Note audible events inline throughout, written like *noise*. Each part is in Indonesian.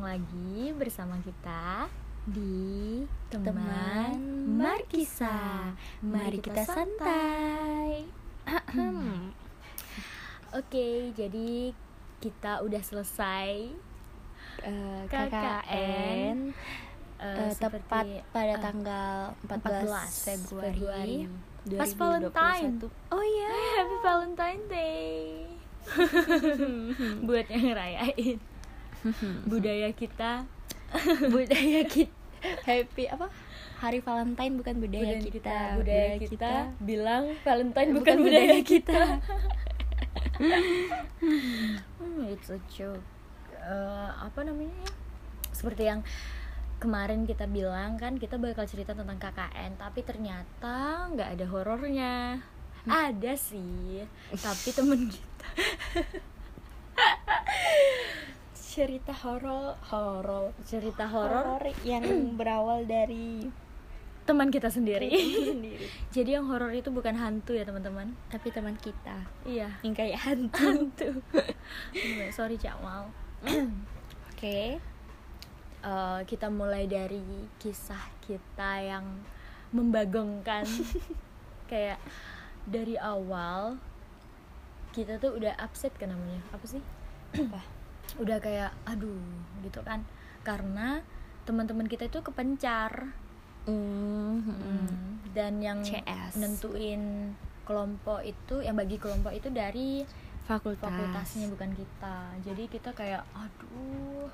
lagi bersama kita di Teman teman Markisa. Mari kita santai. *clears throat* Oke, jadi kita udah selesai Eh, KKN, KKN eh, eh, tepat pada eh, tanggal 14, 14 Februari, Februari. 2021. Pas Valentine. Oh iya. Happy Valentine Day *laughs* *laughs* buat yang ngerayain budaya kita. *laughs* Budaya kita happy apa? Hari Valentine bukan budaya, budaya kita. budaya kita, bilang Valentine bukan, bukan budaya budaya kita. *laughs* hmm, it's a joke. Eh, apa namanya? Ya seperti yang kemarin kita bilang kan kita bakal cerita tentang KKN tapi ternyata nggak ada horornya. Ada sih tapi temen kita *laughs* cerita horor horor cerita horor? yang *clears throat* berawal dari teman kita sendiri. Sendiri. *laughs* jadi yang horor itu bukan hantu ya teman-teman? Tapi teman kita. Iya. Yang kayak *laughs* hantu. hantu. Sorry Jamal *clears throat* Oke. Eh, kita mulai dari kisah kita yang membagongkan. *laughs* Kayak dari awal kita tuh udah upset kan namanya? Apa sih? *clears throat* Apa? Udah kayak aduh gitu kan karena teman-teman kita itu kepencar Mm, dan yang CS. nentuin kelompok itu yang bagi kelompok itu dari Fakultas. fakultasnya bukan kita jadi kita kayak aduh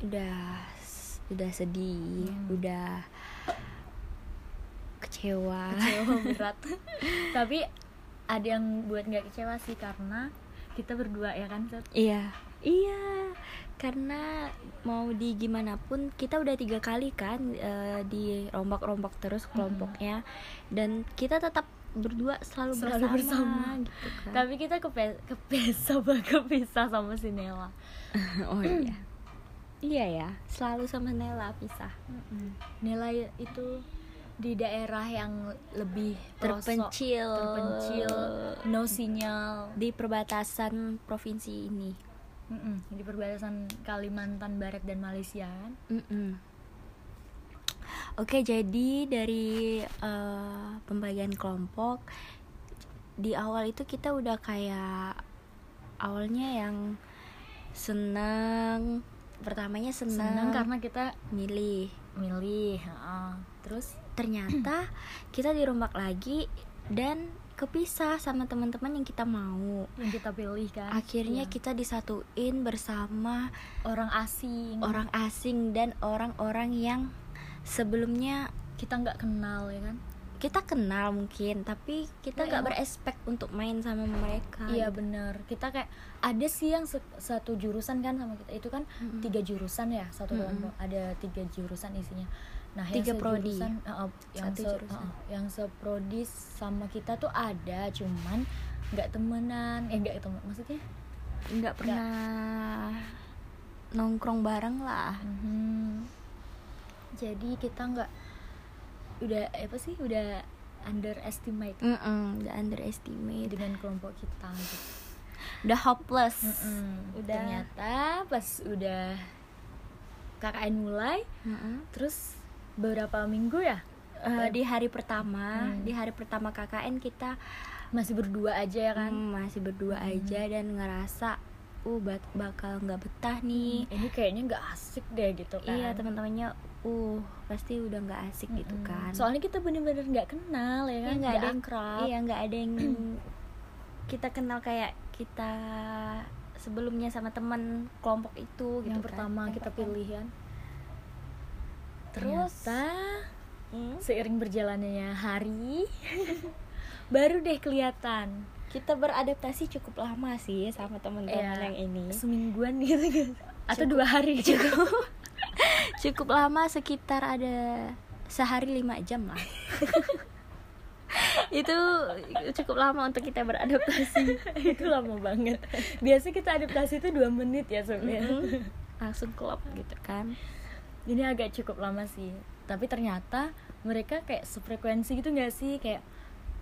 udah udah sedih, Hmm. udah kecewa. kecewa *laughs* berat *laughs* tapi ada yang buat nggak kecewa sih karena kita berdua ya kan Seth? Iya, iya. Karena mau di gimana pun kita udah tiga kali kan eh, di rombak-rombak terus kelompoknya dan kita tetap berdua selalu, Selalu bersama, bersama. gitu kan. tapi kita kepe kepisah *laughs* kepisah sama si Nela *clears throat* oh iya. Iya ya, selalu sama Nela pisah. Nela itu di daerah yang lebih Terpencil. terpencil no sinyal di perbatasan provinsi ini. Mm-mm, di perbatasan Kalimantan Barat dan Malaysia kan Mm-mm. Oke, jadi dari eh, pembagian kelompok di awal itu kita udah kayak awalnya yang senang, pertamanya senang, senang karena kita milih. milih heeh. terus Ternyata kita dirombak lagi dan kepisah sama teman-teman yang kita mau. yang kita pilih kan Akhirnya Iya. kita disatuin bersama orang asing orang asing dan orang-orang yang sebelumnya kita nggak kenal ya kan kita kenal mungkin tapi kita Ya, nggak berespek untuk main sama mereka iya gitu. bener kita kayak ada sih yang satu jurusan kan sama kita itu kan Mm-mm. tiga jurusan ya satu Mm-mm. kelompok ada tiga jurusan isinya nah Tiga yang prodi. uh, yang Satu se- jurusan. uh, yang seprodi sama kita tuh ada cuman nggak temenan eh nggak temen maksudnya nggak pernah nongkrong bareng lah Mhm. jadi kita nggak udah apa sih udah underestimate Mm-mm, udah underestimate dengan kelompok kita gitu. udah hopeless Mm-mm. Udah. ternyata pas udah KKN mulai Mm-mm. terus beberapa minggu ya Eh, di hari pertama Hmm. di hari pertama KKN kita masih berdua aja ya kan mm, masih berdua Hmm. aja dan ngerasa uh bat- bakal nggak betah nih ini kayaknya nggak asik deh gitu kan iya teman-temannya uh pasti udah nggak asik gitu Mm-mm. kan soalnya kita bener-bener nggak kenal ya Iya, kan nggak ada yang akrab iya nggak ada yang kita kenal kayak kita sebelumnya sama teman kelompok itu gitu yang kan. pertama Yang kita pertama. pilih kan Terus? ternyata Hmm? seiring berjalannya hari *laughs* baru deh kelihatan kita beradaptasi cukup lama sih sama teman-teman Iya, yang ini semingguan gitu kan *laughs* atau Cukup. dua hari cukup *laughs* cukup lama sekitar ada sehari lima jam lah itu cukup lama untuk kita beradaptasi itu lama banget biasa kita adaptasi itu dua menit ya sebenarnya Mm-mm. langsung klop gitu kan ini agak cukup lama sih tapi ternyata mereka kayak sefrekuensi gitu nggak sih kayak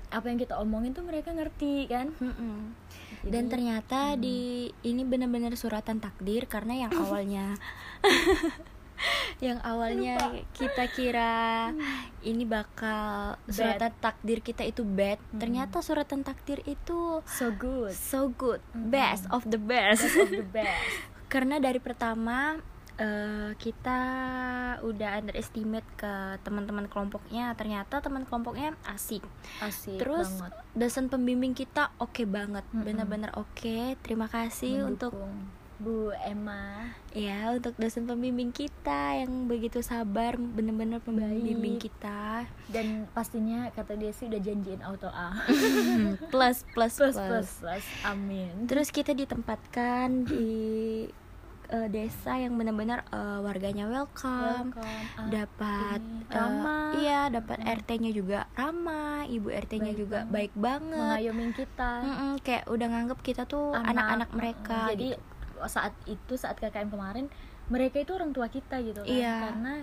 apa yang kita omongin tuh mereka ngerti kan Mm-mm. Dan Jadi, ternyata di ini benar-benar suratan takdir karena yang *laughs* awalnya yang awalnya Lupa. kita kira ini bakal Bad. suratan takdir kita itu bad, Mm. ternyata suratan takdir itu so good so good, Mm-mm. best of the best. best of the *laughs* best karena dari pertama eh, kita udah underestimate ke teman-teman kelompoknya, ternyata teman kelompoknya asik. asik Terus banget dosen pembimbing kita oke banget, Mm-mm. benar-benar oke. Terima kasih untuk Mendukung. Bu Emma ya untuk dosen pembimbing kita yang begitu sabar, benar-benar pembimbing Baik. kita. dan pastinya kata dia sih udah janjiin auto A *laughs* plus plus plus plus. plus plus amin Terus kita ditempatkan di eh, desa yang benar-benar eh, warganya welcome. Welcome. Dapat eh, ramah. iya dapat Mm. RT-nya juga ramah ibu RT-nya Baik juga banget. baik banget mengayomin kita Mm-mm, kayak udah nganggep kita tuh Anak. anak-anak mereka jadi gitu. saat itu saat KKM kemarin mereka itu orang tua kita gitu kan Iya. karena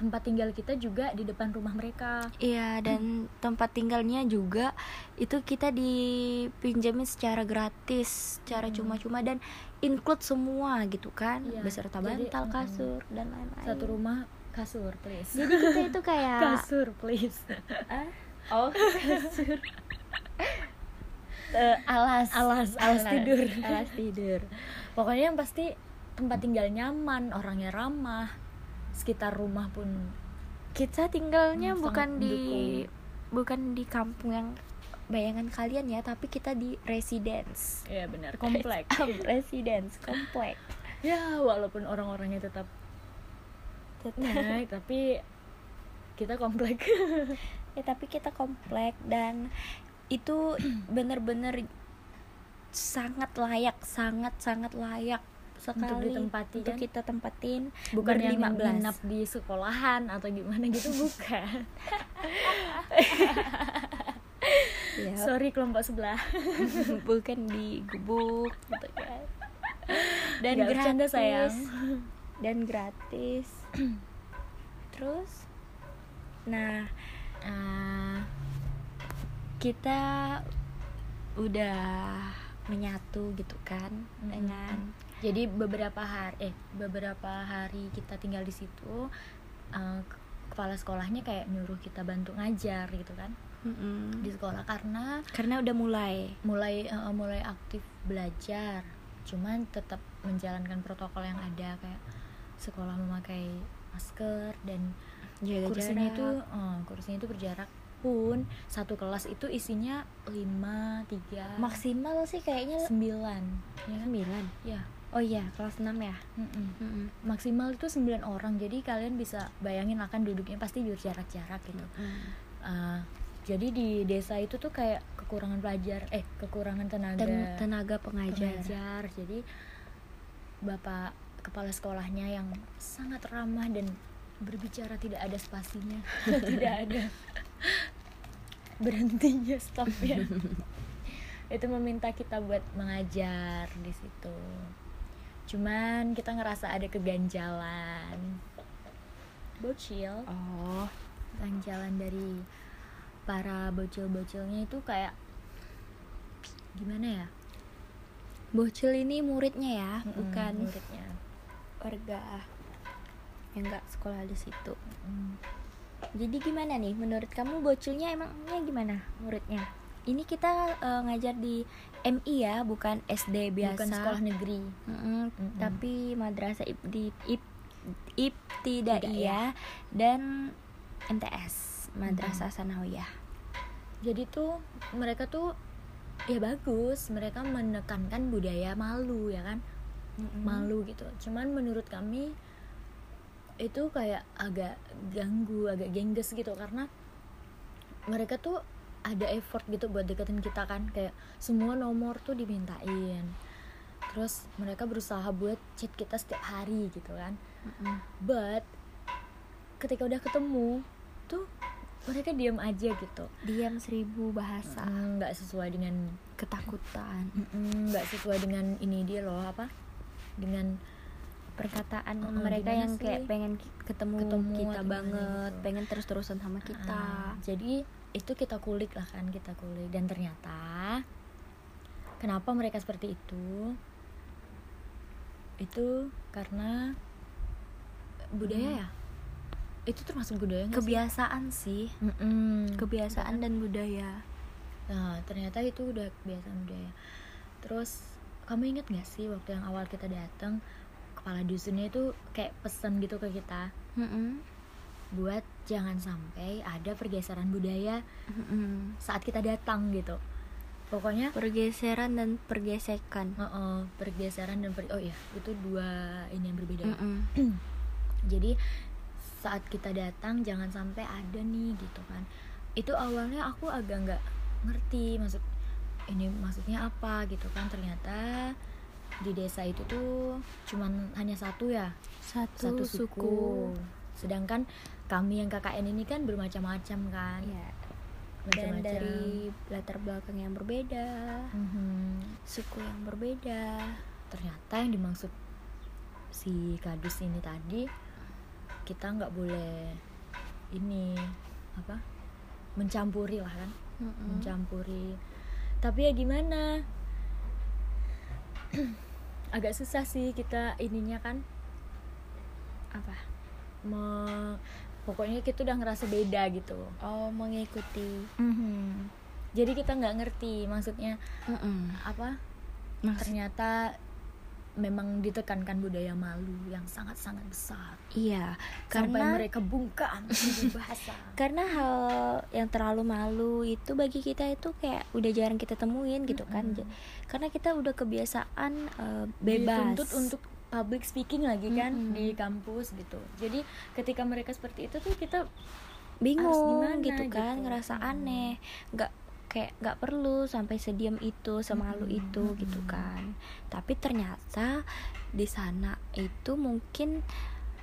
tempat tinggal kita juga di depan rumah mereka. Iya dan tempat tinggalnya juga itu kita dipinjemin secara gratis secara Mm. cuma-cuma dan include semua gitu kan. Iya, beserta jadi, bantal mm-mm. kasur dan lain-lain. Satu rumah kasur please. Jadi kita itu kayak *laughs* kasur please. Ah? oh. *laughs* Kasur. Eh, alas alas alas. tidur. Alas tidur. Pokoknya yang pasti tempat tinggal nyaman orangnya ramah sekitar rumah pun. Kita tinggalnya Hmm, bukan di mendukung. bukan di kampung yang bayangan kalian ya tapi kita di residence. Ya benar. Komplek. *laughs* Residence komplek. Ya walaupun orang-orangnya tetap nah tapi kita komplek. *laughs* Ya tapi kita komplek dan itu *clears throat* bener-bener sangat layak sangat sangat layak sekali ditempati, untuk kan? kita tempatin bukan yang berlima belas. nginap di sekolahan atau gimana gitu *laughs* bukan *laughs* ya, sorry kelompok sebelah *laughs* bukan di gubuk gitu kan dan Nggak gratis bercanda, sayang. dan gratis *clears throat* terus nah Ah, kita udah menyatu gitu kan Mm-mm. dengan jadi beberapa hari eh beberapa hari kita tinggal di situ eh, kepala sekolahnya kayak nyuruh kita bantu ngajar gitu kan Mm-mm. di sekolah karena karena udah mulai mulai eh, mulai aktif belajar cuman tetap menjalankan protokol yang ada kayak sekolah memakai masker dan jaga kursinya jarak. itu eh, kursinya itu berjarak pun satu kelas itu isinya lima tiga maksimal sih kayaknya sembilan ya kan? sembilan ya oh iya kelas 6 ya mm-mm. Mm-mm. maksimal itu 9 orang jadi kalian bisa bayangin akan duduknya pasti berjarak-jarak gitu Mm. Uh, jadi di desa itu tuh kayak kekurangan pelajar eh kekurangan tenaga dan tenaga pengajar, pengajar jadi bapak kepala sekolahnya yang sangat ramah dan berbicara tidak ada spasinya *laughs* tidak ada *laughs* berhentinya stopnya *laughs* itu meminta kita buat mengajar di situ cuman kita ngerasa ada keganjalan. Bocil. Oh. Jalan dari para bocil-bocilnya itu kayak gimana ya? Bocil ini muridnya ya Mm-mm, bukan muridnya. warga yang nggak sekolah di situ. Mm. jadi gimana nih? Menurut kamu bocilnya emangnya gimana muridnya? Ini kita eh, ngajar di MI ya bukan SD biasa bukan sekolah negeri. Mm-mm, Mm-mm. tapi madrasah ib di ib ib tidak Tidak, iya dan MTS madrasah sanawiyah. Jadi tuh mereka tuh ya bagus. Mereka menekankan budaya malu ya kan? Mm-mm. malu gitu. Cuman menurut kami itu kayak agak ganggu agak gengges gitu. Karena mereka tuh ada effort gitu buat deketin kita kan. Kayak semua nomor tuh dimintain. Terus mereka berusaha buat chat kita setiap hari gitu kan. Mm-mm. but ketika udah ketemu tuh mereka diam aja gitu. Diam seribu bahasa. Mm, nggak sesuai dengan ketakutan. Mm, nggak sesuai dengan ini dia loh apa? Dengan perkataan Heeh, mereka yang sih? kayak pengen ketemu, Ketemu kita banget gitu. pengen terus terusan sama kita. Jadi itu kita kulik lah kan kita kulik dan ternyata kenapa mereka seperti itu itu karena budaya ya itu termasuk budaya sih? kebiasaan sih Mm-mm. kebiasaan dan budaya Nah, ternyata itu udah kebiasaan budaya. Terus, kamu inget gak sih waktu yang awal kita datang, kepala dusunnya itu kayak pesan gitu ke kita Mm-mm. Buat jangan sampai ada pergeseran budaya Mm-mm. saat kita datang gitu. Pokoknya, pergeseran dan pergesekan uh-uh, pergeseran dan per- oh iya, itu dua ini yang berbeda. ya. Mm-mm. *clears throat* Jadi saat kita datang jangan sampai ada nih gitu kan. Itu awalnya aku agak nggak ngerti maksud ini maksudnya apa gitu kan ternyata di desa itu tuh cuman hanya satu ya satu, satu suku. Sedangkan kami yang KKN ini kan bermacam-macam kan. Ya. Macam-macam. dan dari latar belakang yang berbeda Mhm. suku yang berbeda ternyata yang dimaksud si kadus ini tadi kita nggak boleh ini apa mencampuri lah kan Mm-mm. mencampuri tapi ya gimana *clears throat* agak susah sih kita ininya kan apa me- pokoknya kita udah ngerasa beda gitu. Oh mengikuti. Jadi kita nggak ngerti maksudnya Mm-mm. apa? Maksud- ternyata memang ditekankan budaya malu yang sangat-sangat besar. Iya sampai karena mereka bungkam *laughs* bahasa. karena hal yang terlalu malu itu bagi kita itu kayak udah jarang kita temuin gitu kan. Mm-mm. Ja- karena kita udah kebiasaan eh, bebas. dituntut untuk public speaking lagi kan Mm-mm. di kampus gitu jadi ketika mereka seperti itu tuh kita bingung gimana gitu kan gitu. ngerasa Mm. aneh nggak kayak nggak perlu sampai sediam itu semalu Mm-mm, itu gitu kan tapi ternyata di sana itu mungkin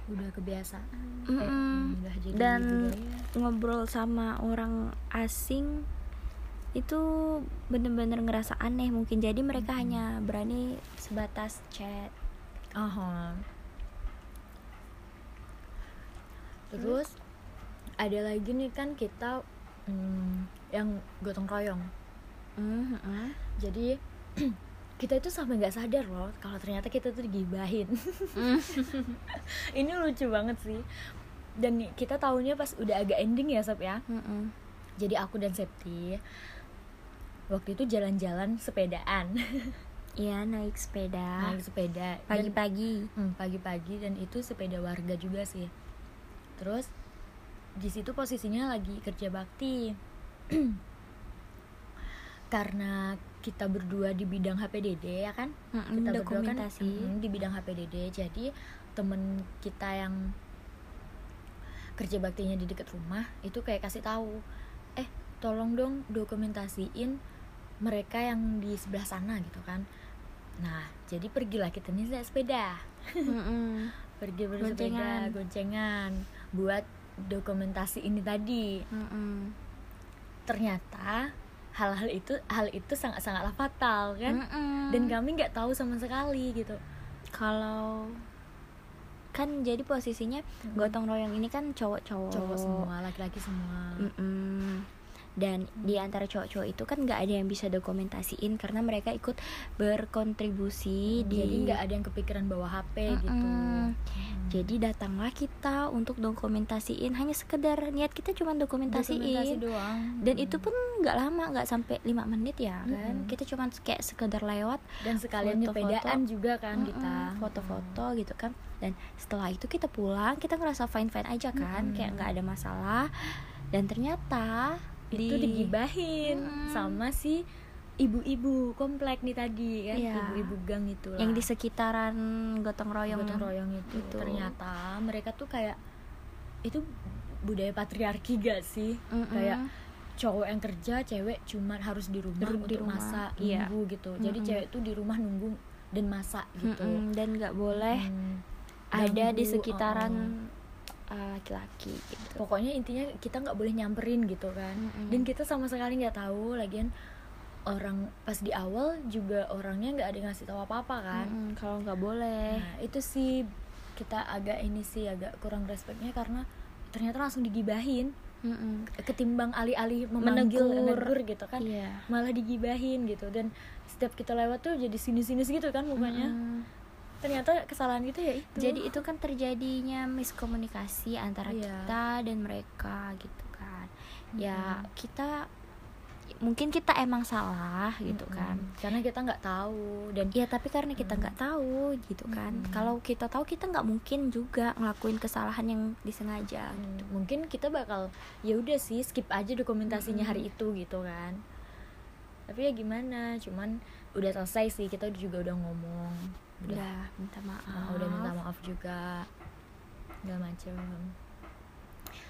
udah kebiasaan Mm-mm. eh, udah jadi Dan- budaya. ngobrol sama orang asing itu bener-bener ngerasa aneh mungkin jadi mereka Mm-mm. hanya berani sebatas chat Aha. terus ada lagi nih kan kita hmm, yang gotong royong Mhm. jadi *clears throat* kita itu sampai nggak sadar loh kalau ternyata kita tuh digibahin *laughs* ini lucu banget sih dan kita tahunya pas udah agak ending ya Sob ya Mhm. jadi aku dan Septi waktu itu jalan-jalan sepedaan *laughs* Iya naik sepeda. Naik sepeda Dan- pagi-pagi. Hmm, pagi-pagi dan itu sepeda warga juga sih. Terus di situ posisinya lagi kerja bakti. *clears throat* Karena kita berdua di bidang HPDD ya kan? Mm-mm, kita berdua kan dokumentasi. mm, di bidang HPDD jadi temen kita yang kerja baktinya di dekat rumah itu kayak kasih tahu eh tolong dong dokumentasiin mereka yang di sebelah sana gitu kan nah jadi pergilah kita nih naik sepeda Mm-mm. *laughs* pergi bersepeda Goncengan. goncengan buat dokumentasi ini tadi Mm-mm. ternyata hal-hal itu hal itu sangat sangatlah fatal kan Mm-mm. dan kami nggak tahu sama sekali gitu kalau kan jadi posisinya gotong royong ini kan cowok-cowok cowok semua laki-laki semua Mm-mm. Dan di antara cowok-cowok itu kan nggak ada yang bisa dokumentasiin karena mereka ikut berkontribusi di jadi nggak ada yang kepikiran bawa HP gitu Mm-mm. Hmm. jadi datanglah kita untuk dokumentasiin hanya sekedar niat kita cuma Dokumentasi dokumentasiin doang dan itu pun nggak lama nggak sampai lima menit ya kan Mm-mm. kita cuma kayak sekedar lewat dan sekalian foto-foto. nyepedaan juga kan Mm-mm, kita foto-foto gitu kan dan setelah itu kita pulang kita ngerasa fine fine aja kan Mm-mm. kayak nggak ada masalah dan ternyata itu di- digibahin Mm-mm. sama si ibu-ibu komplek nih tadi kan Iya. ibu-ibu gang itu yang di sekitaran gotong royong gotong royong itu. itu. ternyata mereka tuh kayak itu budaya patriarki gak sih Mm-mm. kayak cowok yang kerja cewek cuman harus di rumah di untuk rumah, masak iya. nunggu gitu jadi Mm-mm. cewek tuh di rumah nunggu dan masak gitu Mm-mm, dan nggak boleh Hmm. ada di sekitaran uh, laki-laki gitu pokoknya intinya kita nggak boleh nyamperin gitu kan Mm-mm. dan kita sama sekali nggak tahu lagian orang pas di awal juga orangnya nggak ada ngasih tahu apa apa kan Mm-mm, kalau nggak boleh nah itu sih kita agak ini sih agak kurang respeknya karena ternyata langsung digibahin Mm-mm. ketimbang alih-alih memanggil Menegur. menegur gitu kan Iya. malah digibahin gitu dan setiap kita lewat tuh jadi sinis-sinis gitu kan mukanya Mm-mm. Ternyata kesalahan kita ya itu Jadi itu kan terjadinya miskomunikasi antara Iya. kita dan mereka gitu kan. Ya Mm-mm. kita mungkin kita emang salah gitu Mm-mm. kan. karena kita nggak tahu dan Ya tapi karena kita nggak tahu gitu kan. Mm-mm. Kalau kita tahu kita nggak mungkin juga ngelakuin kesalahan yang disengaja. Hmm, mungkin kita bakal ya udah sih skip aja dokumentasinya hari itu gitu kan tapi ya gimana cuman udah selesai sih kita juga udah ngomong udah Udah minta maaf. uh, udah minta maaf juga. Udah macem.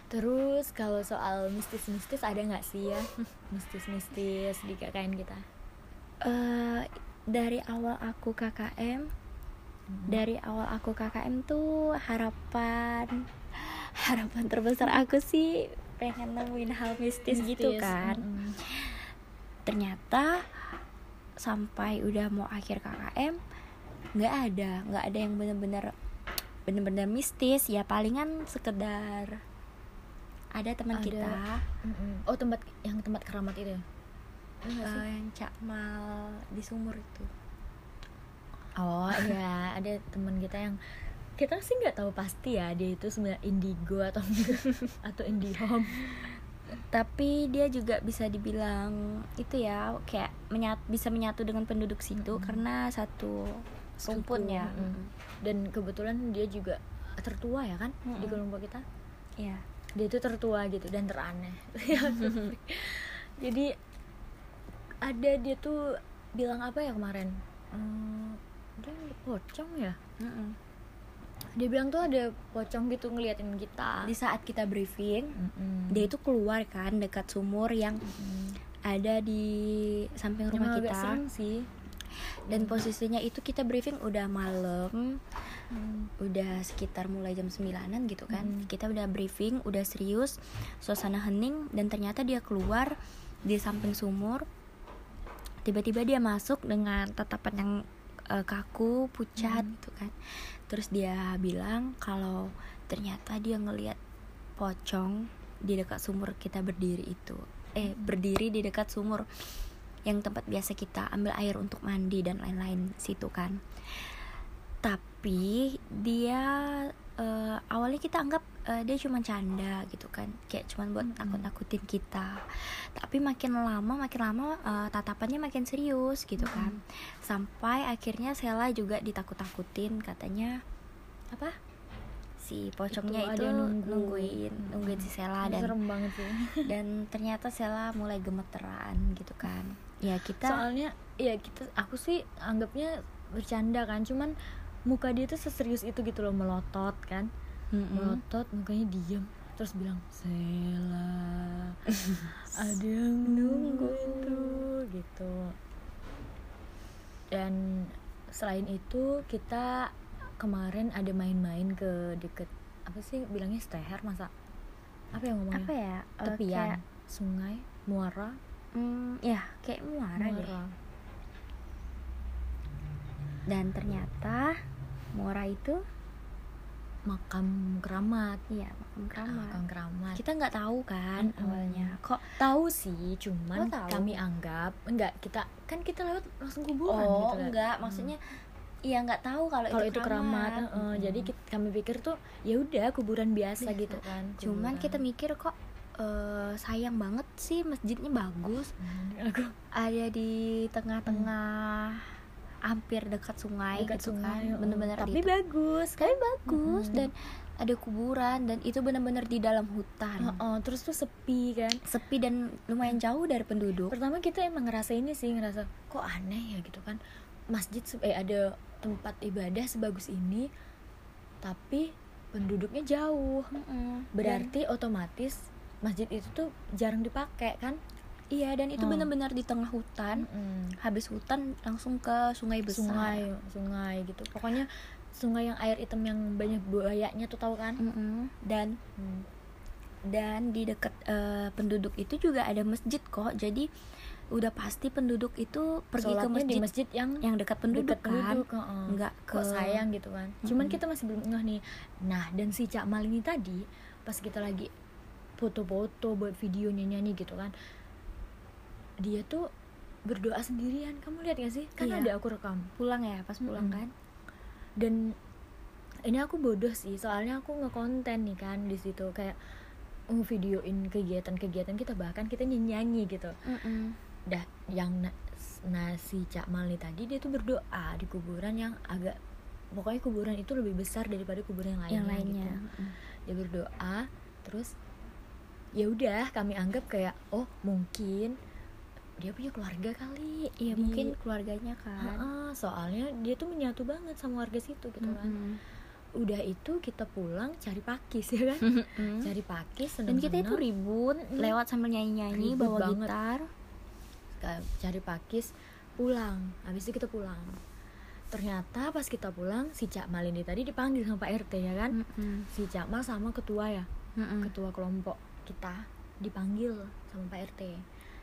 Terus kalau soal mistis-mistis ada nggak sih ya? *laughs* Mistis-mistis di KKN kita? Eh, dari awal aku KKM dari awal aku KKM tuh harapan harapan terbesar aku sih pengen nemuin hal mistis, gitu Mistis, kan. mm-mm. ternyata sampai udah mau akhir KKM nggak ada nggak ada yang bener-bener bener-bener mistis. Ya palingan sekedar ada teman kita. Mm-mm. oh tempat yang tempat keramat itu ya? Eh, yang cakmal di sumur itu. Oh iya, ada teman kita yang kita sih nggak tahu pasti ya dia itu sebenarnya indigo atau *laughs* atau indihome. tapi dia juga bisa dibilang itu ya kayak menyat, bisa menyatu dengan penduduk situ Mm-mm. karena satu rumpun Suku, ya mm. Dan kebetulan dia juga tertua ya kan di Mm-mm. kelompok kita. ya Dia itu tertua gitu dan teraneh. *laughs* Jadi ada dia tuh bilang apa ya kemarin? Hmm, dia pocong ya? Dia bilang tuh ada pocong gitu ngeliatin kita. di saat kita briefing Mm-mm. dia itu keluar kan dekat sumur yang Mm. ada di samping rumah agak kita serem sih. Dan posisinya itu kita briefing udah malam udah sekitar mulai jam 9an gitu kan Mm. kita udah briefing udah serius suasana hening dan ternyata dia keluar di samping sumur tiba-tiba dia masuk dengan tatapan yang eh, kaku pucat Mm. gitu kan terus dia bilang kalau ternyata dia ngelihat pocong di dekat sumur kita berdiri itu eh Mm. berdiri di dekat sumur yang tempat biasa kita ambil air untuk mandi dan lain-lain situ kan. Tapi dia eh, awalnya kita anggap eh, dia cuma canda gitu kan. Kayak cuma buat Mm-mm. nakut-nakutin kita. Tapi makin lama makin lama eh, tatapannya makin serius gitu kan. Sampai akhirnya Sela juga ditakut-takutin katanya apa? Si pocongnya Itu itu, nunggu. nungguin nungguin si Sela dan serem banget sih. dan ternyata Sela mulai gemeteran gitu kan ya kita Soalnya ya kita aku sih anggapnya bercanda kan, cuman muka dia tuh seserius itu gitu loh melotot kan. Mm-mm. Melotot mukanya diam terus bilang Sela *laughs* ada yang nunggu tuh gitu. Dan selain itu kita kemarin ada main-main ke deket apa sih bilangnya steher masa? Apa yang ngomongnya? Apa ya? Eh, tepian kayak, sungai muara mm, ya kayak muara deh muara dan ternyata muara itu makam keramat iya makam keramat makam keramat kita nggak tahu kan Mm-mm. awalnya kok tahu sih cuman tahu. kami anggap enggak kita kan kita lewat langsung kuburan oh gitu kan. enggak Hmm. maksudnya iya nggak tahu kalau itu, itu keramat, heeh. Mm-mm. jadi kit- kami pikir tuh ya udah kuburan biasa Biasa. gitu kan cuman kuburan. kita mikir kok eh, sayang banget sih masjidnya bagus. Hmm, aku ada di tengah-tengah hampir dekat sungai dekat gitu sungai kan bener-bener tapi bagus tapi bagus Mm-mm. dan ada kuburan dan itu bener-bener di dalam hutan. Heeh, terus tuh sepi kan? Sepi dan lumayan jauh dari penduduk. Pertama kita emang ngerasa ini sih ngerasa kok aneh ya? gitu kan. Masjid eh ada tempat ibadah sebagus ini tapi penduduknya jauh. Mm-mm. berarti otomatis masjid itu tuh jarang dipakai kan iya dan itu Hmm. benar-benar di tengah hutan habis hutan langsung ke sungai besar sungai sungai gitu pokoknya sungai yang air hitam yang banyak buayanya tuh tahu kan Mm-mm. dan Hmm. dan di dekat eh, penduduk itu juga ada masjid kok jadi udah pasti penduduk itu pergi ke Sholatnya masjid, di masjid yang yang dekat penduduk dekat kan penduduk, heeh. nggak ke kok sayang gitu kan cuman Mm-mm. kita masih belum ngeh nih nah dan si Cak Mal ini tadi pas kita lagi foto-foto buat video nyanyi gitu kan dia tuh berdoa sendirian kamu lihat gak sih kan Iya. ada aku rekam pulang ya pas pulang Mm-mm. kan dan ini aku bodoh sih soalnya aku ngekonten nih kan di situ kayak videoin kegiatan-kegiatan kita bahkan kita nyanyi gitu Mm-mm. dah yang na, nasi Cak Mal nih tadi dia tuh berdoa di kuburan yang agak pokoknya kuburan itu lebih besar daripada kuburan yang lainnya, yang lainnya gitu. Mm. dia berdoa terus ya udah kami anggap kayak oh mungkin dia punya keluarga kali. Iya di- mungkin keluarganya kan. Ha-ha, soalnya dia tuh menyatu banget sama warga situ gitu kan. Mm-mm. udah itu kita pulang cari pakis *laughs* ya kan? Mm. cari pakis dan kita itu ribut lewat sambil nyanyi-nyanyi Ribut bawa banget. gitar. Cari pakis pulang. Habis itu kita pulang. Ternyata pas kita pulang si Cak Mal ini tadi dipanggil sama Pak RT ya kan? Mm-mm. si Cak Mal sama ketua ya? Mm-mm. ketua kelompok kita dipanggil sama Pak RT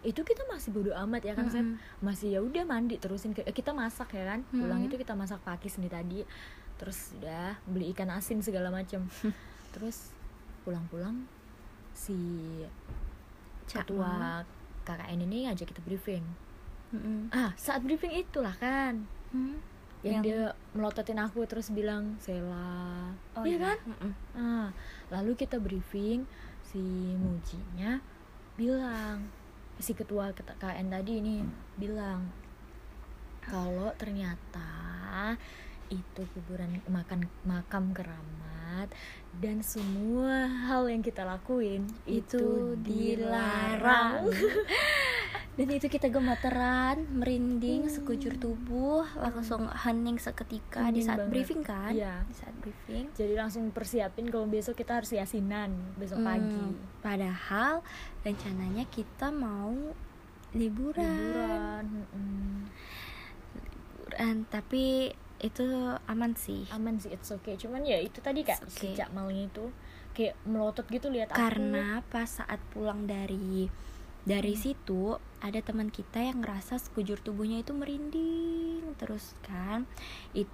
itu kita masih bodo amat ya kan Sep? Mm-mm. masih ya udah mandi terusin ke eh, kita masak ya kan pulang Mm-mm. itu kita masak pakis nih tadi terus udah beli ikan asin segala macem *laughs* terus pulang-pulang si Cak ketua KKN ini ngajak kita briefing Mm-mm. ah saat briefing itulah kan Hmm. yang, Yang- dia melototin aku terus bilang Sela Oh, iya kan Mm-mm. ah lalu kita briefing si Mujinya bilang si ketua ket- KN tadi ini bilang kalau ternyata itu kuburan makan makam keramat dan semua hal yang kita lakuin itu, itu dilarang. dilarang *laughs* dan itu kita gemeteran merinding sekujur tubuh langsung hening seketika di Hening saat banget. briefing kan? Iya. di saat briefing. Jadi langsung persiapin kalau besok kita harus yasinan besok Hmm, pagi. padahal rencananya kita mau liburan. Liburan liburan tapi itu aman sih. Aman sih it's okay. Cuman ya itu tadi kak It's okay. Cak Malnya itu kayak melotot gitu lihat aku. Karena pas saat pulang dari dari situ ada teman kita yang ngerasa sekujur tubuhnya itu merinding terus kan it,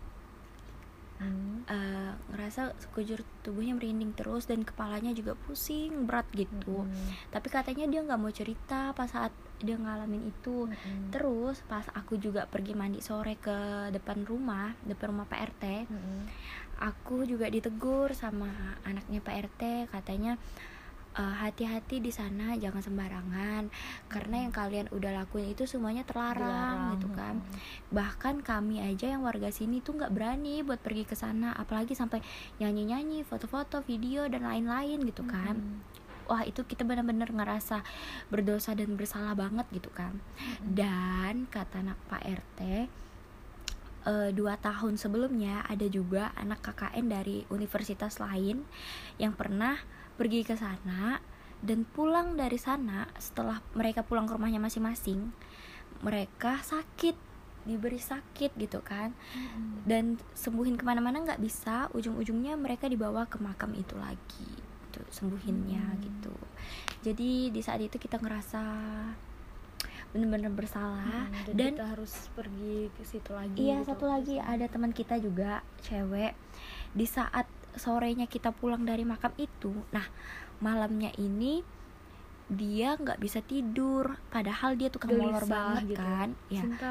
Hmm. eh, ngerasa sekujur tubuhnya merinding terus dan kepalanya juga pusing berat gitu Mm-mm. tapi katanya dia nggak mau cerita pas saat dia ngalamin itu Mm-mm. terus pas aku juga pergi mandi sore ke depan rumah depan rumah Pak RT Mm-mm. aku juga ditegur sama anaknya Pak RT katanya "Eh, hati-hati di sana jangan sembarangan. Karena yang kalian udah lakuin itu semuanya terlarang Dilarang, gitu kan. Bahkan kami aja yang warga sini tuh nggak berani buat pergi ke sana apalagi sampai nyanyi-nyanyi foto-foto video dan lain-lain gitu kan. Wah itu kita benar-benar ngerasa berdosa dan bersalah banget gitu kan. Mm-mm. dan kata anak Pak RT eh, dua tahun sebelumnya ada juga anak KKN dari universitas lain yang pernah pergi ke sana dan pulang dari sana setelah mereka pulang ke rumahnya masing-masing mereka sakit diberi sakit gitu kan Mm-mm. dan sembuhin ke mana-mana nggak bisa ujung-ujungnya mereka dibawa ke makam itu lagi tuh sembuhinnya Hmm. gitu jadi di saat itu kita ngerasa bener-bener bersalah Mm, dan kita harus pergi ke situ lagi iya gitu. satu lagi ada teman kita juga cewek di saat sorenya kita pulang dari makam itu. Nah malamnya ini dia nggak bisa tidur. Padahal dia tukang molor Gelisah banget gitu. kan? Ya Sinta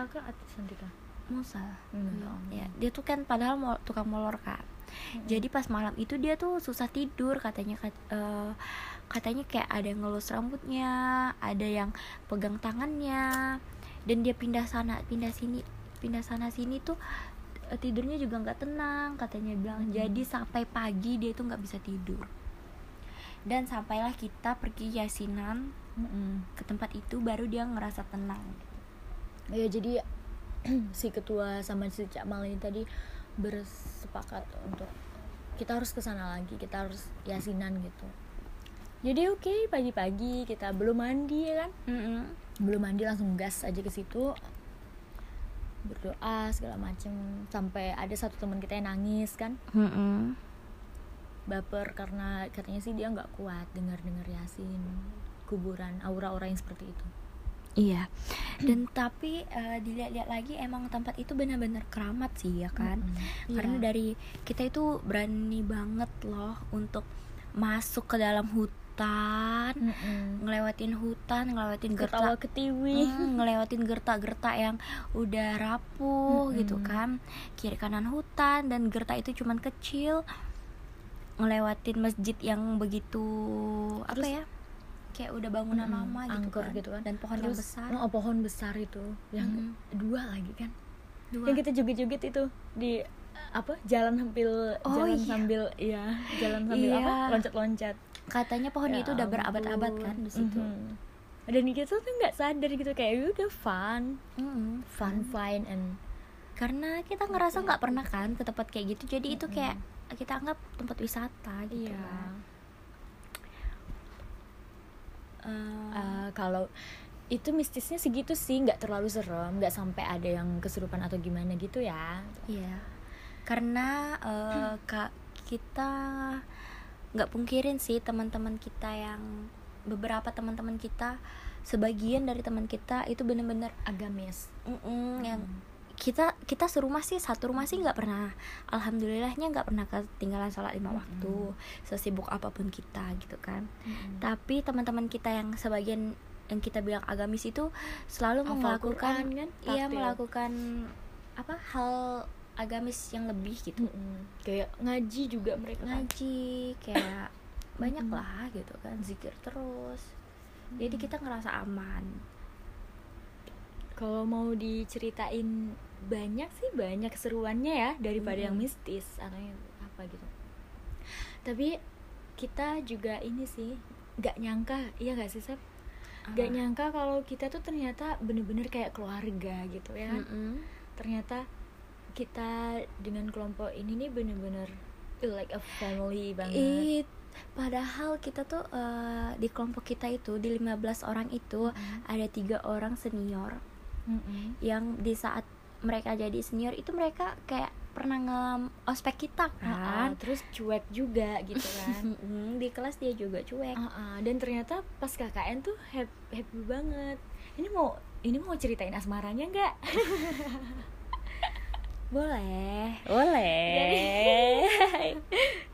Santika Musa. Hmm, ya dia tuh kan padahal mau tukang molor kan. Mm-mm. jadi pas malam itu dia tuh susah tidur. Katanya kat- eh, katanya kayak ada yang ngelus rambutnya ada yang pegang tangannya. Dan dia pindah sana pindah sini pindah sana sini tuh tidurnya juga nggak tenang katanya bilang. Hmm. jadi sampai pagi dia tuh nggak bisa tidur. Dan sampailah kita pergi yasinan Mm-mm. ke tempat itu baru dia ngerasa tenang. Ya jadi *clears throat* si ketua sama si Cak Mal ini tadi bersepakat untuk kita harus ke sana lagi kita harus yasinan gitu. Jadi oke pagi-pagi kita belum mandi ya kan? Belum mandi langsung gas aja ke situ berdoa segala macem. Sampai ada satu teman kita yang nangis kan? Baper karena katanya sih dia nggak kuat dengar dengar yasin kuburan aura-aura yang seperti itu. Iya, dan *clears throat* tapi eh, dilihat-lihat lagi emang tempat itu benar-benar keramat sih ya kan, Mm-mm. karena Iya. dari kita itu berani banget loh untuk masuk ke dalam hutan, Mm-mm. ngelewatin hutan, ngelewatin gertak, ketiwi Hmm, *laughs* ngelewatin gertak-gertak yang udah rapuh gitu Mm-mm. kan, kiri kanan hutan dan gertak itu cuman kecil, ngelewatin masjid yang begitu apa Terus- ya, kayak udah bangunan Mm-mm, lama gitu angker kan, gitu kan. dan pohon yang Terus, besar. oh, pohon besar itu yang Mm. dua lagi kan Dua. yang kita joget-joget itu di apa jalan sambil Oh, jalan iya. sambil iya jalan sambil Iya. apa loncat-loncat katanya pohon Ya itu udah berabad-abad kan di situ. Mhm. dan kita tuh nggak sadar gitu kayak "Ya udah fun Mm-mm, fun fine and Karena kita ngerasa nggak pernah kan ke tempat kayak gitu, jadi itu Mm-mm. kayak kita anggap tempat wisata gitu. iya kan. Eh, Eh, kalau itu mistisnya segitu sih nggak terlalu serem nggak sampai ada yang kesurupan atau gimana gitu ya Iya, karena eh, kak kita nggak pungkirin sih teman-teman kita yang beberapa teman-teman kita sebagian dari teman kita itu bener-bener agamis mm-mm, yang Hmm. kita kita serumah sih satu rumah sih nggak pernah alhamdulillahnya nggak pernah ketinggalan sholat lima Mm-mm. waktu sesibuk apa pun kita gitu kan Mhm. tapi teman-teman kita yang sebagian yang kita bilang agamis itu selalu Hafal melakukan Quran kan, iya melakukan apa hal agamis yang lebih gitu Mm-mm. kayak ngaji juga mereka kan. ngaji kayak banyak lah gitu kan zikir terus jadi Mm. kita ngerasa aman kalau mau diceritain banyak sih banyak keseruannya ya daripada yang Mm. mistis atau yang apa gitu tapi kita juga ini sih nggak nyangka iya gak sih Sep? nggak Apa? nyangka kalau kita tuh ternyata bener-bener kayak keluarga gitu ya kan? Mm-mm. ternyata kita dengan kelompok ini nih bener-bener like a family banget. It, padahal kita tuh eh, di kelompok kita itu di 15 orang itu Mm. ada tiga orang senior. Mm-mm. yang di saat mereka jadi senior itu mereka kayak pernah nge ospek kita Ah, kan? terus cuek juga gitu *laughs* kan. Di kelas dia juga cuek. Ah, ah, dan ternyata pas KKN tuh happy, happy banget. Ini mau ini mau ceritain asmaranya nggak *laughs* boleh. Boleh.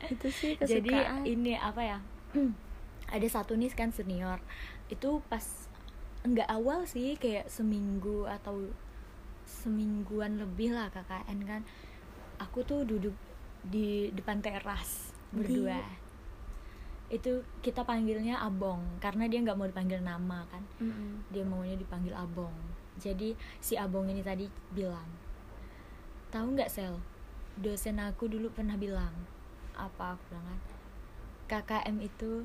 Itu sih *laughs* jadi kesukaan. ini apa ya? *clears throat* Ada satu nih kan senior. Itu pas nggak awal sih kayak seminggu atau semingguan lebih lah KKN kan. Aku tuh duduk di depan teras berdua. Itu kita panggilnya abong karena dia nggak mau dipanggil nama kan. Mm-mm. dia maunya dipanggil abong. Jadi si abong ini tadi bilang tahu nggak sel? Dosen aku dulu pernah bilang apa aku bilang kan KKM itu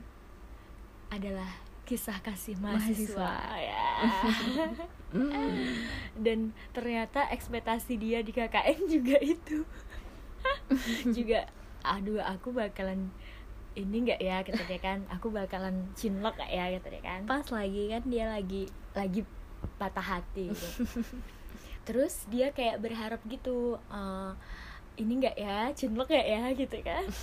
adalah kisah kasih mahasiswa, Mahasiswa. ya. *laughs* Mm. dan ternyata ekspektasi dia di KKN *laughs* juga itu. *laughs* Juga aduh aku bakalan ini nggak ya? Kata dia kan. Aku bakalan cinlok ya? Kata dia kan. Pas lagi kan dia lagi lagi patah hati gitu. Terus dia kayak berharap gitu eh, ini nggak ya? Cinlok nggak ya? Gitu kan. *laughs*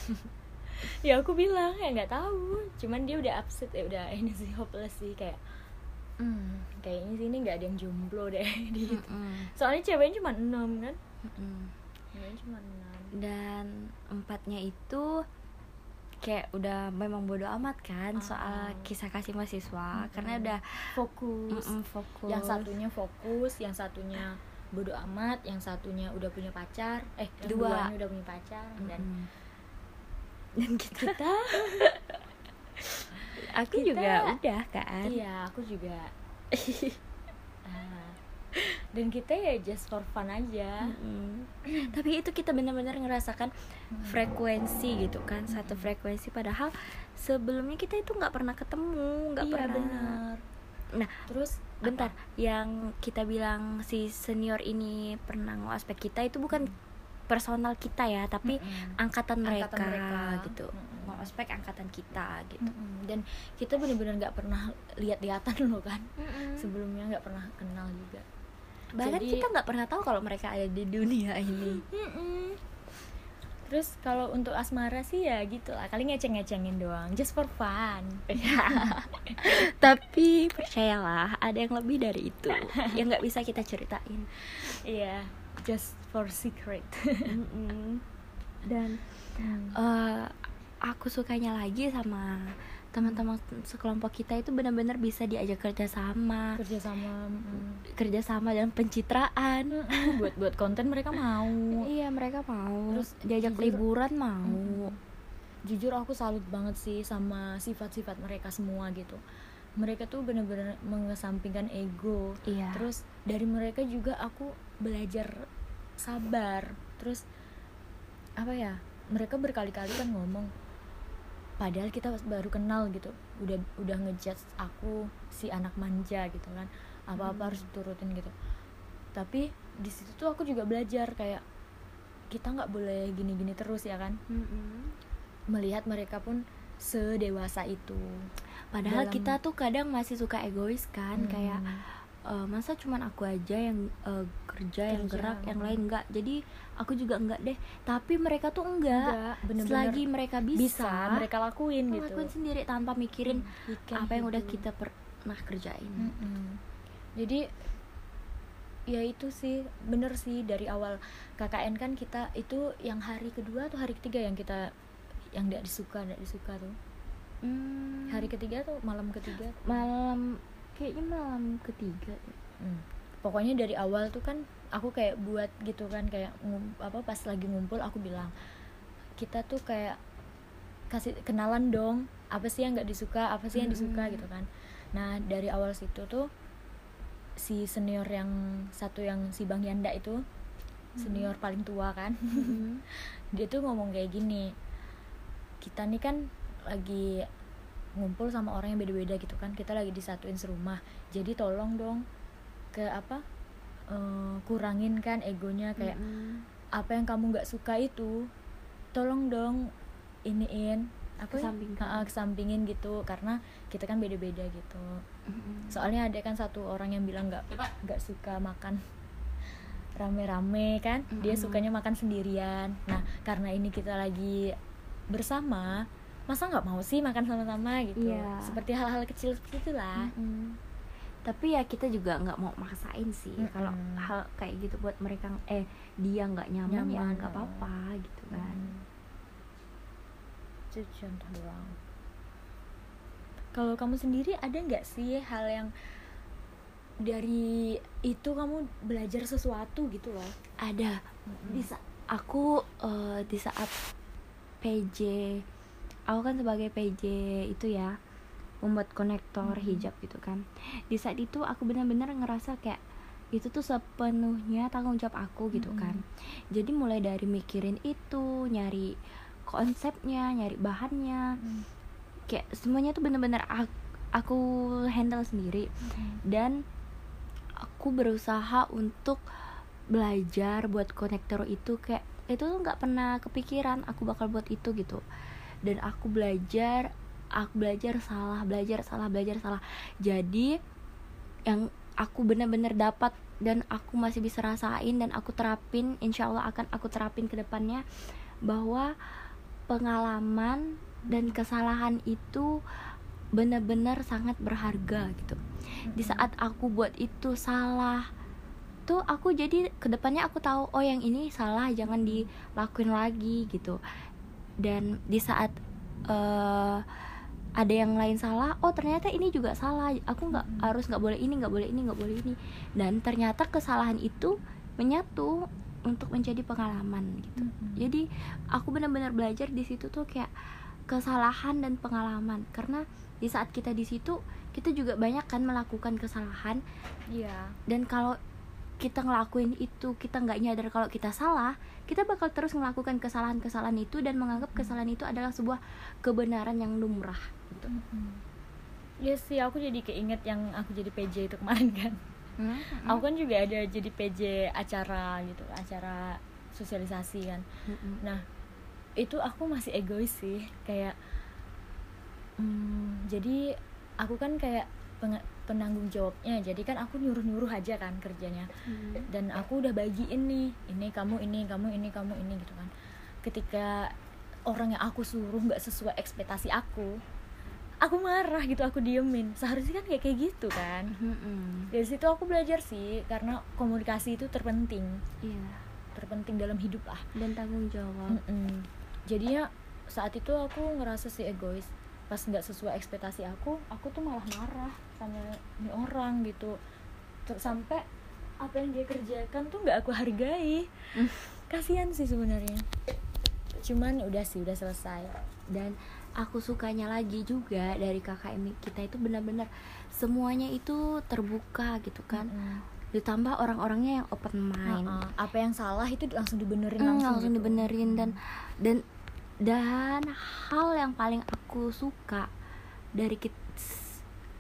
Ya aku bilang ya nggak tahu. Cuman dia udah upset ya udah ini sih hopeless sih kayak hmm, kayaknya sih ini nggak ada yang jomblo deh. *laughs* Gitu. Mm-mm. soalnya ceweknya cuma enam kan? Mm-mm. ceweknya cuma enam. Dan empatnya itu kayak udah memang bodo amat kan Ah. soal kisah kasih mahasiswa. Mm-mm. karena udah fokus. Mm-mm, fokus. Yang satunya fokus yang satunya bodo amat yang satunya udah punya pacar eh yang Dua. udah punya pacar dan Mm-mm. dan kita, kita. *laughs* Aku kita- juga udah kan? Iya aku juga. *laughs* Ah. dan kita ya just for fun aja. Mm-mm. tapi itu kita benar-benar ngerasakan frekuensi gitu kan satu frekuensi. Padahal sebelumnya kita itu nggak pernah ketemu nggak iya pernah benar Nah, terus bentar. yang kita bilang si senior ini pernah ngospek kita itu bukan personal kita ya tapi Mm-mm. angkatan mereka, Angkatan mereka. gitu. Ngospek angkatan kita gitu. Mm-mm. dan kita bener-bener nggak pernah lihat-lihatan *laughs* loh kan. Sebelumnya nggak pernah kenal juga. Bahkan Jadi- kita nggak pernah tahu kalau mereka ada di dunia ini. *laughs* Mm-mm. Terus kalau untuk asmara sih ya gitu lah kali ngeceng-ngecengin doang just for fun. *laughs* Tapi percayalah ada yang lebih dari itu yang nggak bisa kita ceritain. Iya just for secret. Dan Hmm. eh, aku sukanya lagi sama teman-teman sekelompok kita itu benar-benar bisa diajak kerjasama. Kerja sama mm. kerjasama dan pencitraan. Mm-mm, buat buat konten mereka mau. Iya mereka mau. Terus diajak jujur- liburan mau. Jujur aku salut banget sih sama sifat-sifat mereka semua gitu. Mereka tuh bener-bener mengesampingkan ego. Iya. Terus dari mereka juga aku belajar sabar. Terus apa ya mereka berkali-kali kan ngomong padahal kita baru kenal gitu. Udah udah ngejudge aku si anak manja gitu kan. Apa-apa harus diturutin gitu. Tapi di situ tuh aku juga belajar kayak kita nggak boleh gini-gini terus ya kan. Mm-mm. melihat mereka pun sedewasa itu. Padahal Dalam- kita tuh kadang masih suka egois kan Hmm. kayak eh, masa cuman aku aja yang eh, kerja, yang gerak yang hmm. lain enggak jadi aku juga enggak deh tapi mereka tuh enggak, Enggak, bener-bener selagi mereka bisa, bisa, mereka lakuin gitu ngelakuin sendiri tanpa mikirin We can apa yang udah do. kita pernah kerjain Mm-mm. jadi ya itu sih bener sih dari awal KKN kan kita itu yang hari kedua atau hari ketiga yang kita yang tidak disuka tidak disuka tuh Hmm, hari ketiga atau malam ketiga malam kayaknya malam ketiga. Hmm. Pokoknya dari awal tuh kan aku kayak buat gitu kan kayak ngum- apa pas lagi ngumpul aku bilang kita tuh kayak kasih kenalan dong apa sih yang nggak disuka apa sih yang disuka gitu kan. Nah dari awal situ tuh si senior yang satu yang si bang Yanda itu senior paling tua kan *laughs* dia tuh ngomong kayak gini kita nih kan lagi ngumpul sama orang yang beda-beda gitu kan kita lagi disatuin serumah jadi tolong dong ke apa eh, kurangin kan egonya kayak Mm-mm. apa yang kamu nggak suka itu tolong dong iniin apa ya? Kesampingkan. Ha-ha, kesampingin gitu karena kita kan beda-beda gitu Mm-mm. soalnya ada kan satu orang yang bilang nggak nggak suka makan rame-rame kan dia Mm-mm. sukanya makan sendirian nah karena ini kita lagi bersama masa nggak mau sih makan sama-sama gitu Iya. seperti hal-hal kecil seperti itulah Mm-mm. Tapi ya kita juga nggak mau maksain sih Mm-mm. kalau hal kayak gitu buat mereka eh dia nggak nyaman, ya Nyaman, nggak oh. apa-apa gitu kan Hmm. itu contoh doang kalau kamu sendiri ada nggak sih hal yang dari itu kamu belajar sesuatu gitu loh ada di sa- aku eh, di saat PJ aku kan sebagai PJ itu ya membuat konektor Mhm. hijab gitu kan. Di saat itu aku benar-benar ngerasa kayak itu tuh sepenuhnya tanggung jawab aku gitu Mhm. kan. Jadi mulai dari mikirin itu nyari konsepnya nyari bahannya kayak semuanya tuh bener-bener aku, aku handle sendiri. Dan aku berusaha untuk belajar buat konektor itu kayak itu tuh nggak pernah kepikiran aku bakal buat itu gitu. Dan aku belajar aku belajar salah belajar salah belajar salah. Jadi yang aku bener-bener dapat dan aku masih bisa rasain dan aku terapin insya Allah akan aku terapin ke depannya bahwa pengalaman dan kesalahan itu benar-benar sangat berharga gitu. Di saat aku buat itu salah tuh aku jadi ke depannya aku tahu oh yang ini salah jangan dilakuin lagi gitu. Dan di saat eh, ada yang lain salah oh ternyata ini juga salah. Aku nggak Mm-mm. harus nggak boleh ini nggak boleh ini nggak boleh ini. Dan ternyata kesalahan itu menyatu untuk menjadi pengalaman gitu. Jadi aku benar-benar belajar di situ tuh kayak kesalahan dan pengalaman. Karena di saat kita di situ kita juga banyak kan melakukan kesalahan. Iya. Dan kalau kita ngelakuin itu kita nggak nyadar kalau kita salah kita bakal terus melakukan kesalahan-kesalahan itu dan menganggap kesalahan itu adalah sebuah kebenaran yang lumrah gitu. Iya sih aku jadi keinget yang aku jadi PJ itu kemarin kan aku kan juga ada jadi PJ acara gitu acara sosialisasi kan Mm-mm. nah itu aku masih egois sih kayak hmm, jadi aku kan kayak penanggung jawabnya jadi kan aku nyuruh nyuruh aja kan kerjanya Mm. dan aku udah bagiin nih ini kamu ini kamu ini kamu ini gitu kan ketika orang yang aku suruh nggak sesuai ekspektasi aku aku marah gitu aku diemin. Seharusnya kan kayak kayak gitu kan. Mm-mm. dari situ aku belajar sih karena komunikasi itu terpenting. Iya. Terpenting dalam hidup lah. Dan tanggung jawab. Mm-mm. jadinya saat itu aku ngerasa sih egois. Pas nggak sesuai ekspektasi aku aku tuh malah marah sama ini orang gitu. Ter- sampai apa yang dia kerjakan tuh nggak aku hargai. Kasihan sih sebenarnya. Cuman udah sih udah selesai. Dan aku sukanya lagi juga dari KKM kita itu benar-benar semuanya itu terbuka gitu kan Mm-mm. ditambah orang-orangnya yang open mind Ha-ha. apa yang salah itu langsung dibenerin Hmm, langsung, langsung gitu. dibenerin dan dan dan hal yang paling aku suka dari kita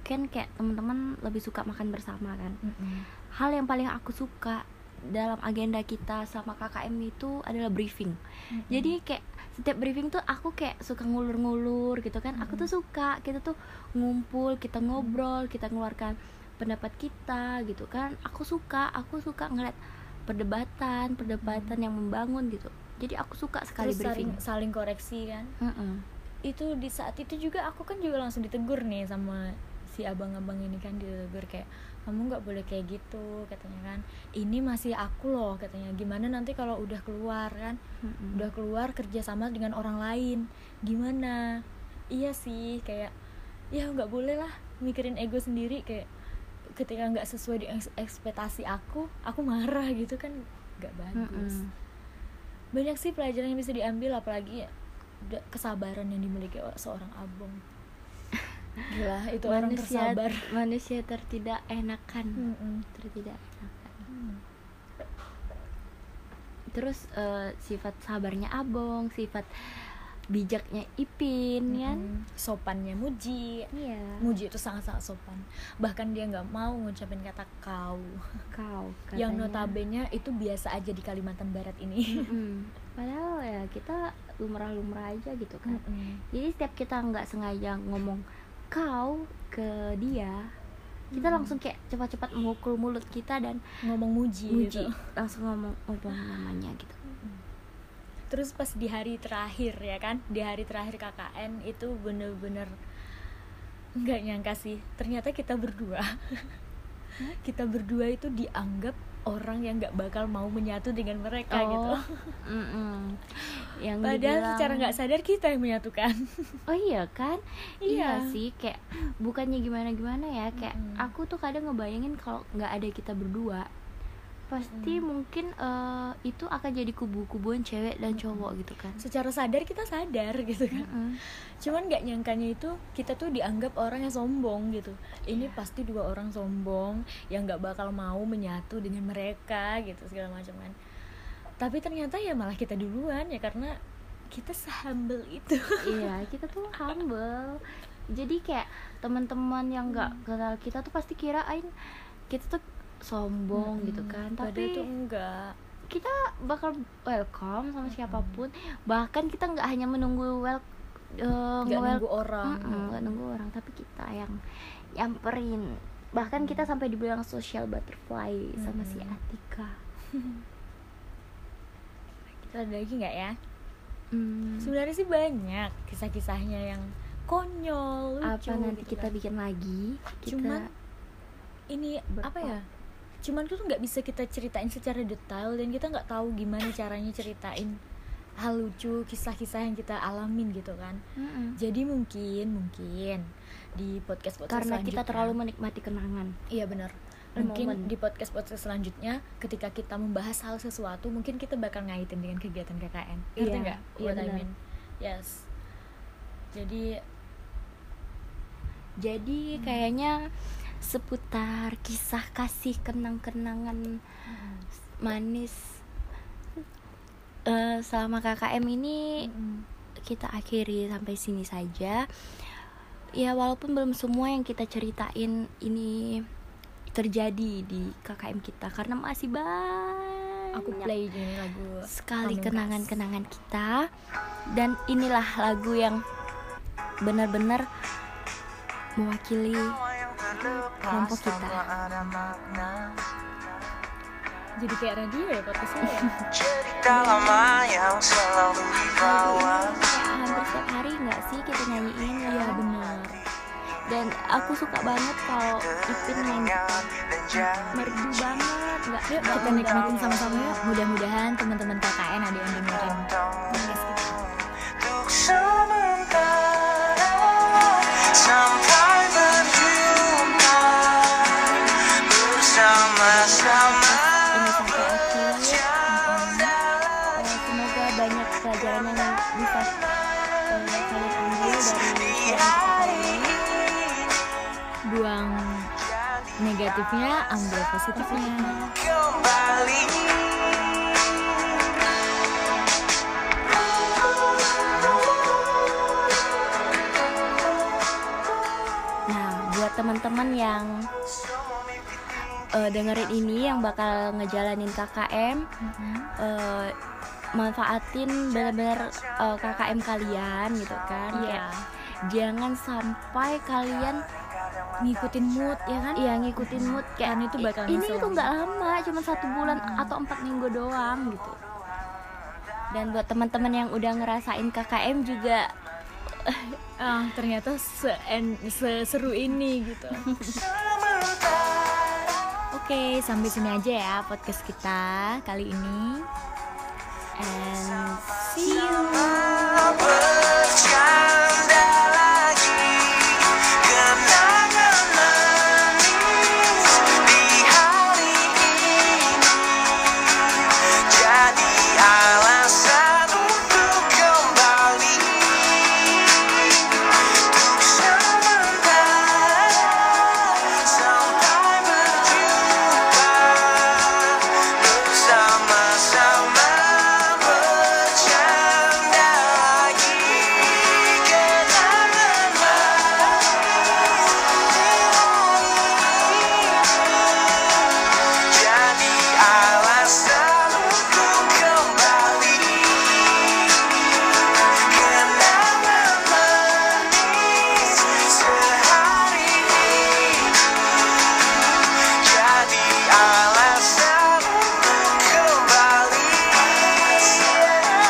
kan kayak teman-teman lebih suka makan bersama kan Mm-mm. hal yang paling aku suka dalam agenda kita sama KKM itu adalah briefing. Mm-mm. jadi kayak setiap briefing tuh aku kayak suka ngulur-ngulur gitu kan. Aku tuh suka kita tuh ngumpul kita ngobrol kita ngeluarkan pendapat kita gitu kan. Aku suka aku suka ngeliat perdebatan perdebatan yang membangun gitu. Jadi aku suka sekali terus saling, briefing. saling koreksi kan? Mm-mm. itu di saat itu juga aku kan juga langsung ditegur nih sama si abang-abang ini kan ditegur kayak kamu nggak boleh kayak gitu katanya kan. Ini masih aku loh katanya. Gimana nanti kalau udah keluar kan. Mm-mm. udah keluar kerja sama dengan orang lain gimana? Iya sih kayak ya nggak boleh lah mikirin ego sendiri kayak ketika nggak sesuai dengan eks- ekspektasi aku aku marah gitu kan. Nggak bagus. Mm-mm. banyak sih pelajaran yang bisa diambil apalagi kesabaran yang dimiliki seorang abang gila itu orang manusia tersabar manusia tertidak enakan Mm-mm. tertidak enakan Hmm. terus eh, sifat sabarnya abong sifat bijaknya ipin kan Mm-mm. sopannya muji iya muji itu sangat-sangat sopan bahkan dia nggak mau ngucapin kata kau kau *laughs* yang katanya. notabene itu biasa aja di Kalimantan Barat ini Mm-mm. *laughs* padahal ya kita lumrah-lumrah aja gitu kan Mm-mm. jadi setiap kita nggak sengaja ngomong kau ke dia kita Mm. langsung kayak cepat-cepat memukul mulut kita dan ngomong muji, muji gitu. *laughs* langsung ngomong ngomong namanya gitu terus pas di hari terakhir ya kan di hari terakhir KKN itu bener-bener nggak nyangka sih ternyata kita berdua *laughs* kita berdua itu dianggap orang yang nggak bakal mau menyatu dengan mereka gitu *laughs* mm-mm. yang padahal dibilang- secara nggak sadar kita yang menyatukan oh iya kan iya. Iya. sih kayak bukannya gimana gimana ya kayak Mm-mm. aku tuh kadang ngebayangin kalau nggak ada kita berdua pasti mungkin eh, itu akan jadi kubu-kubuan cewek dan cowok gitu kan. Secara sadar kita sadar gitu kan. Mm-mm. cuman nggak nyangkanya itu kita tuh dianggap orang yang sombong gitu. Ini pasti dua orang sombong yang nggak bakal mau menyatu dengan mereka gitu segala macam kan. Tapi ternyata ya malah kita duluan ya karena kita sehumble itu. *laughs* Iya kita tuh humble. Jadi kayak teman-teman yang nggak kenal kita tuh pasti kirain kita tuh sombong gitu kan Padahal tapi itu enggak. kita bakal welcome sama siapa pun bahkan kita nggak hanya menunggu wel eh, nggak nunggu orang. Mm-mm, nggak nunggu orang tapi kita yang nyamperin. Bahkan kita sampai dibilang social butterfly sama si. Atika. *laughs* Kita ada lagi nggak ya? Hmm, sebenarnya sih banyak kisah-kisahnya yang konyol lucu apa nanti gitu kita kan. bikin lagi? Kita Cuman ini apa ya cuman tuh nggak bisa kita ceritain secara detail dan kita nggak tahu gimana caranya ceritain hal lucu kisah-kisah yang kita alamin gitu kan. Mm-mm. jadi mungkin mungkin di podcast podcast karena kita terlalu menikmati kenangan. Iya benar. Mungkin moment. di podcast podcast selanjutnya ketika kita membahas hal sesuatu mungkin kita bakal ngaitin dengan kegiatan KKN ngerti Iya, nggak? Iya what I mean yes. Jadi jadi kayaknya seputar kisah kasih kenang-kenangan manis. Eh, selama KKM ini mm, kita akhiri sampai sini saja. Ya walaupun belum semua yang kita ceritain ini terjadi di KKM kita karena masih banyak aku play ini lagu sekali kenangan-kenangan kita. Dan inilah lagu yang benar-benar mewakili kelompok kita. Jadi kayak radio ya podcastnya ya? Cerita lama yang selalu dibawa. Kayak hampir setiap hari nggak sih kita nyanyiin? Ya benar. Dan aku suka banget kalau Ipin jangan merdu banget. Nggak yuk kita nikmatin sama-sama ya mudah-mudahan teman-teman KKN ada yang dengerin. Podcast kita Untuk negatifnya ambil positifnya. Kembali. Nah, buat teman-teman yang eh, dengerin ini yang bakal ngejalanin KKM, eh, manfaatin benar-benar eh, KKM kalian gitu kan. iya. Kayak Jangan sampai kalian ngikutin mood ya kan iya ngikutin mood kayak Kan itu bakal ini nyesel. tuh nggak lama, cuma satu bulan atau empat minggu doang gitu. Dan buat teman-teman yang udah ngerasain KKM juga *laughs* ah ternyata se seseru ini gitu *laughs* Oke, sampai sini aja ya podcast kita kali ini. And see you.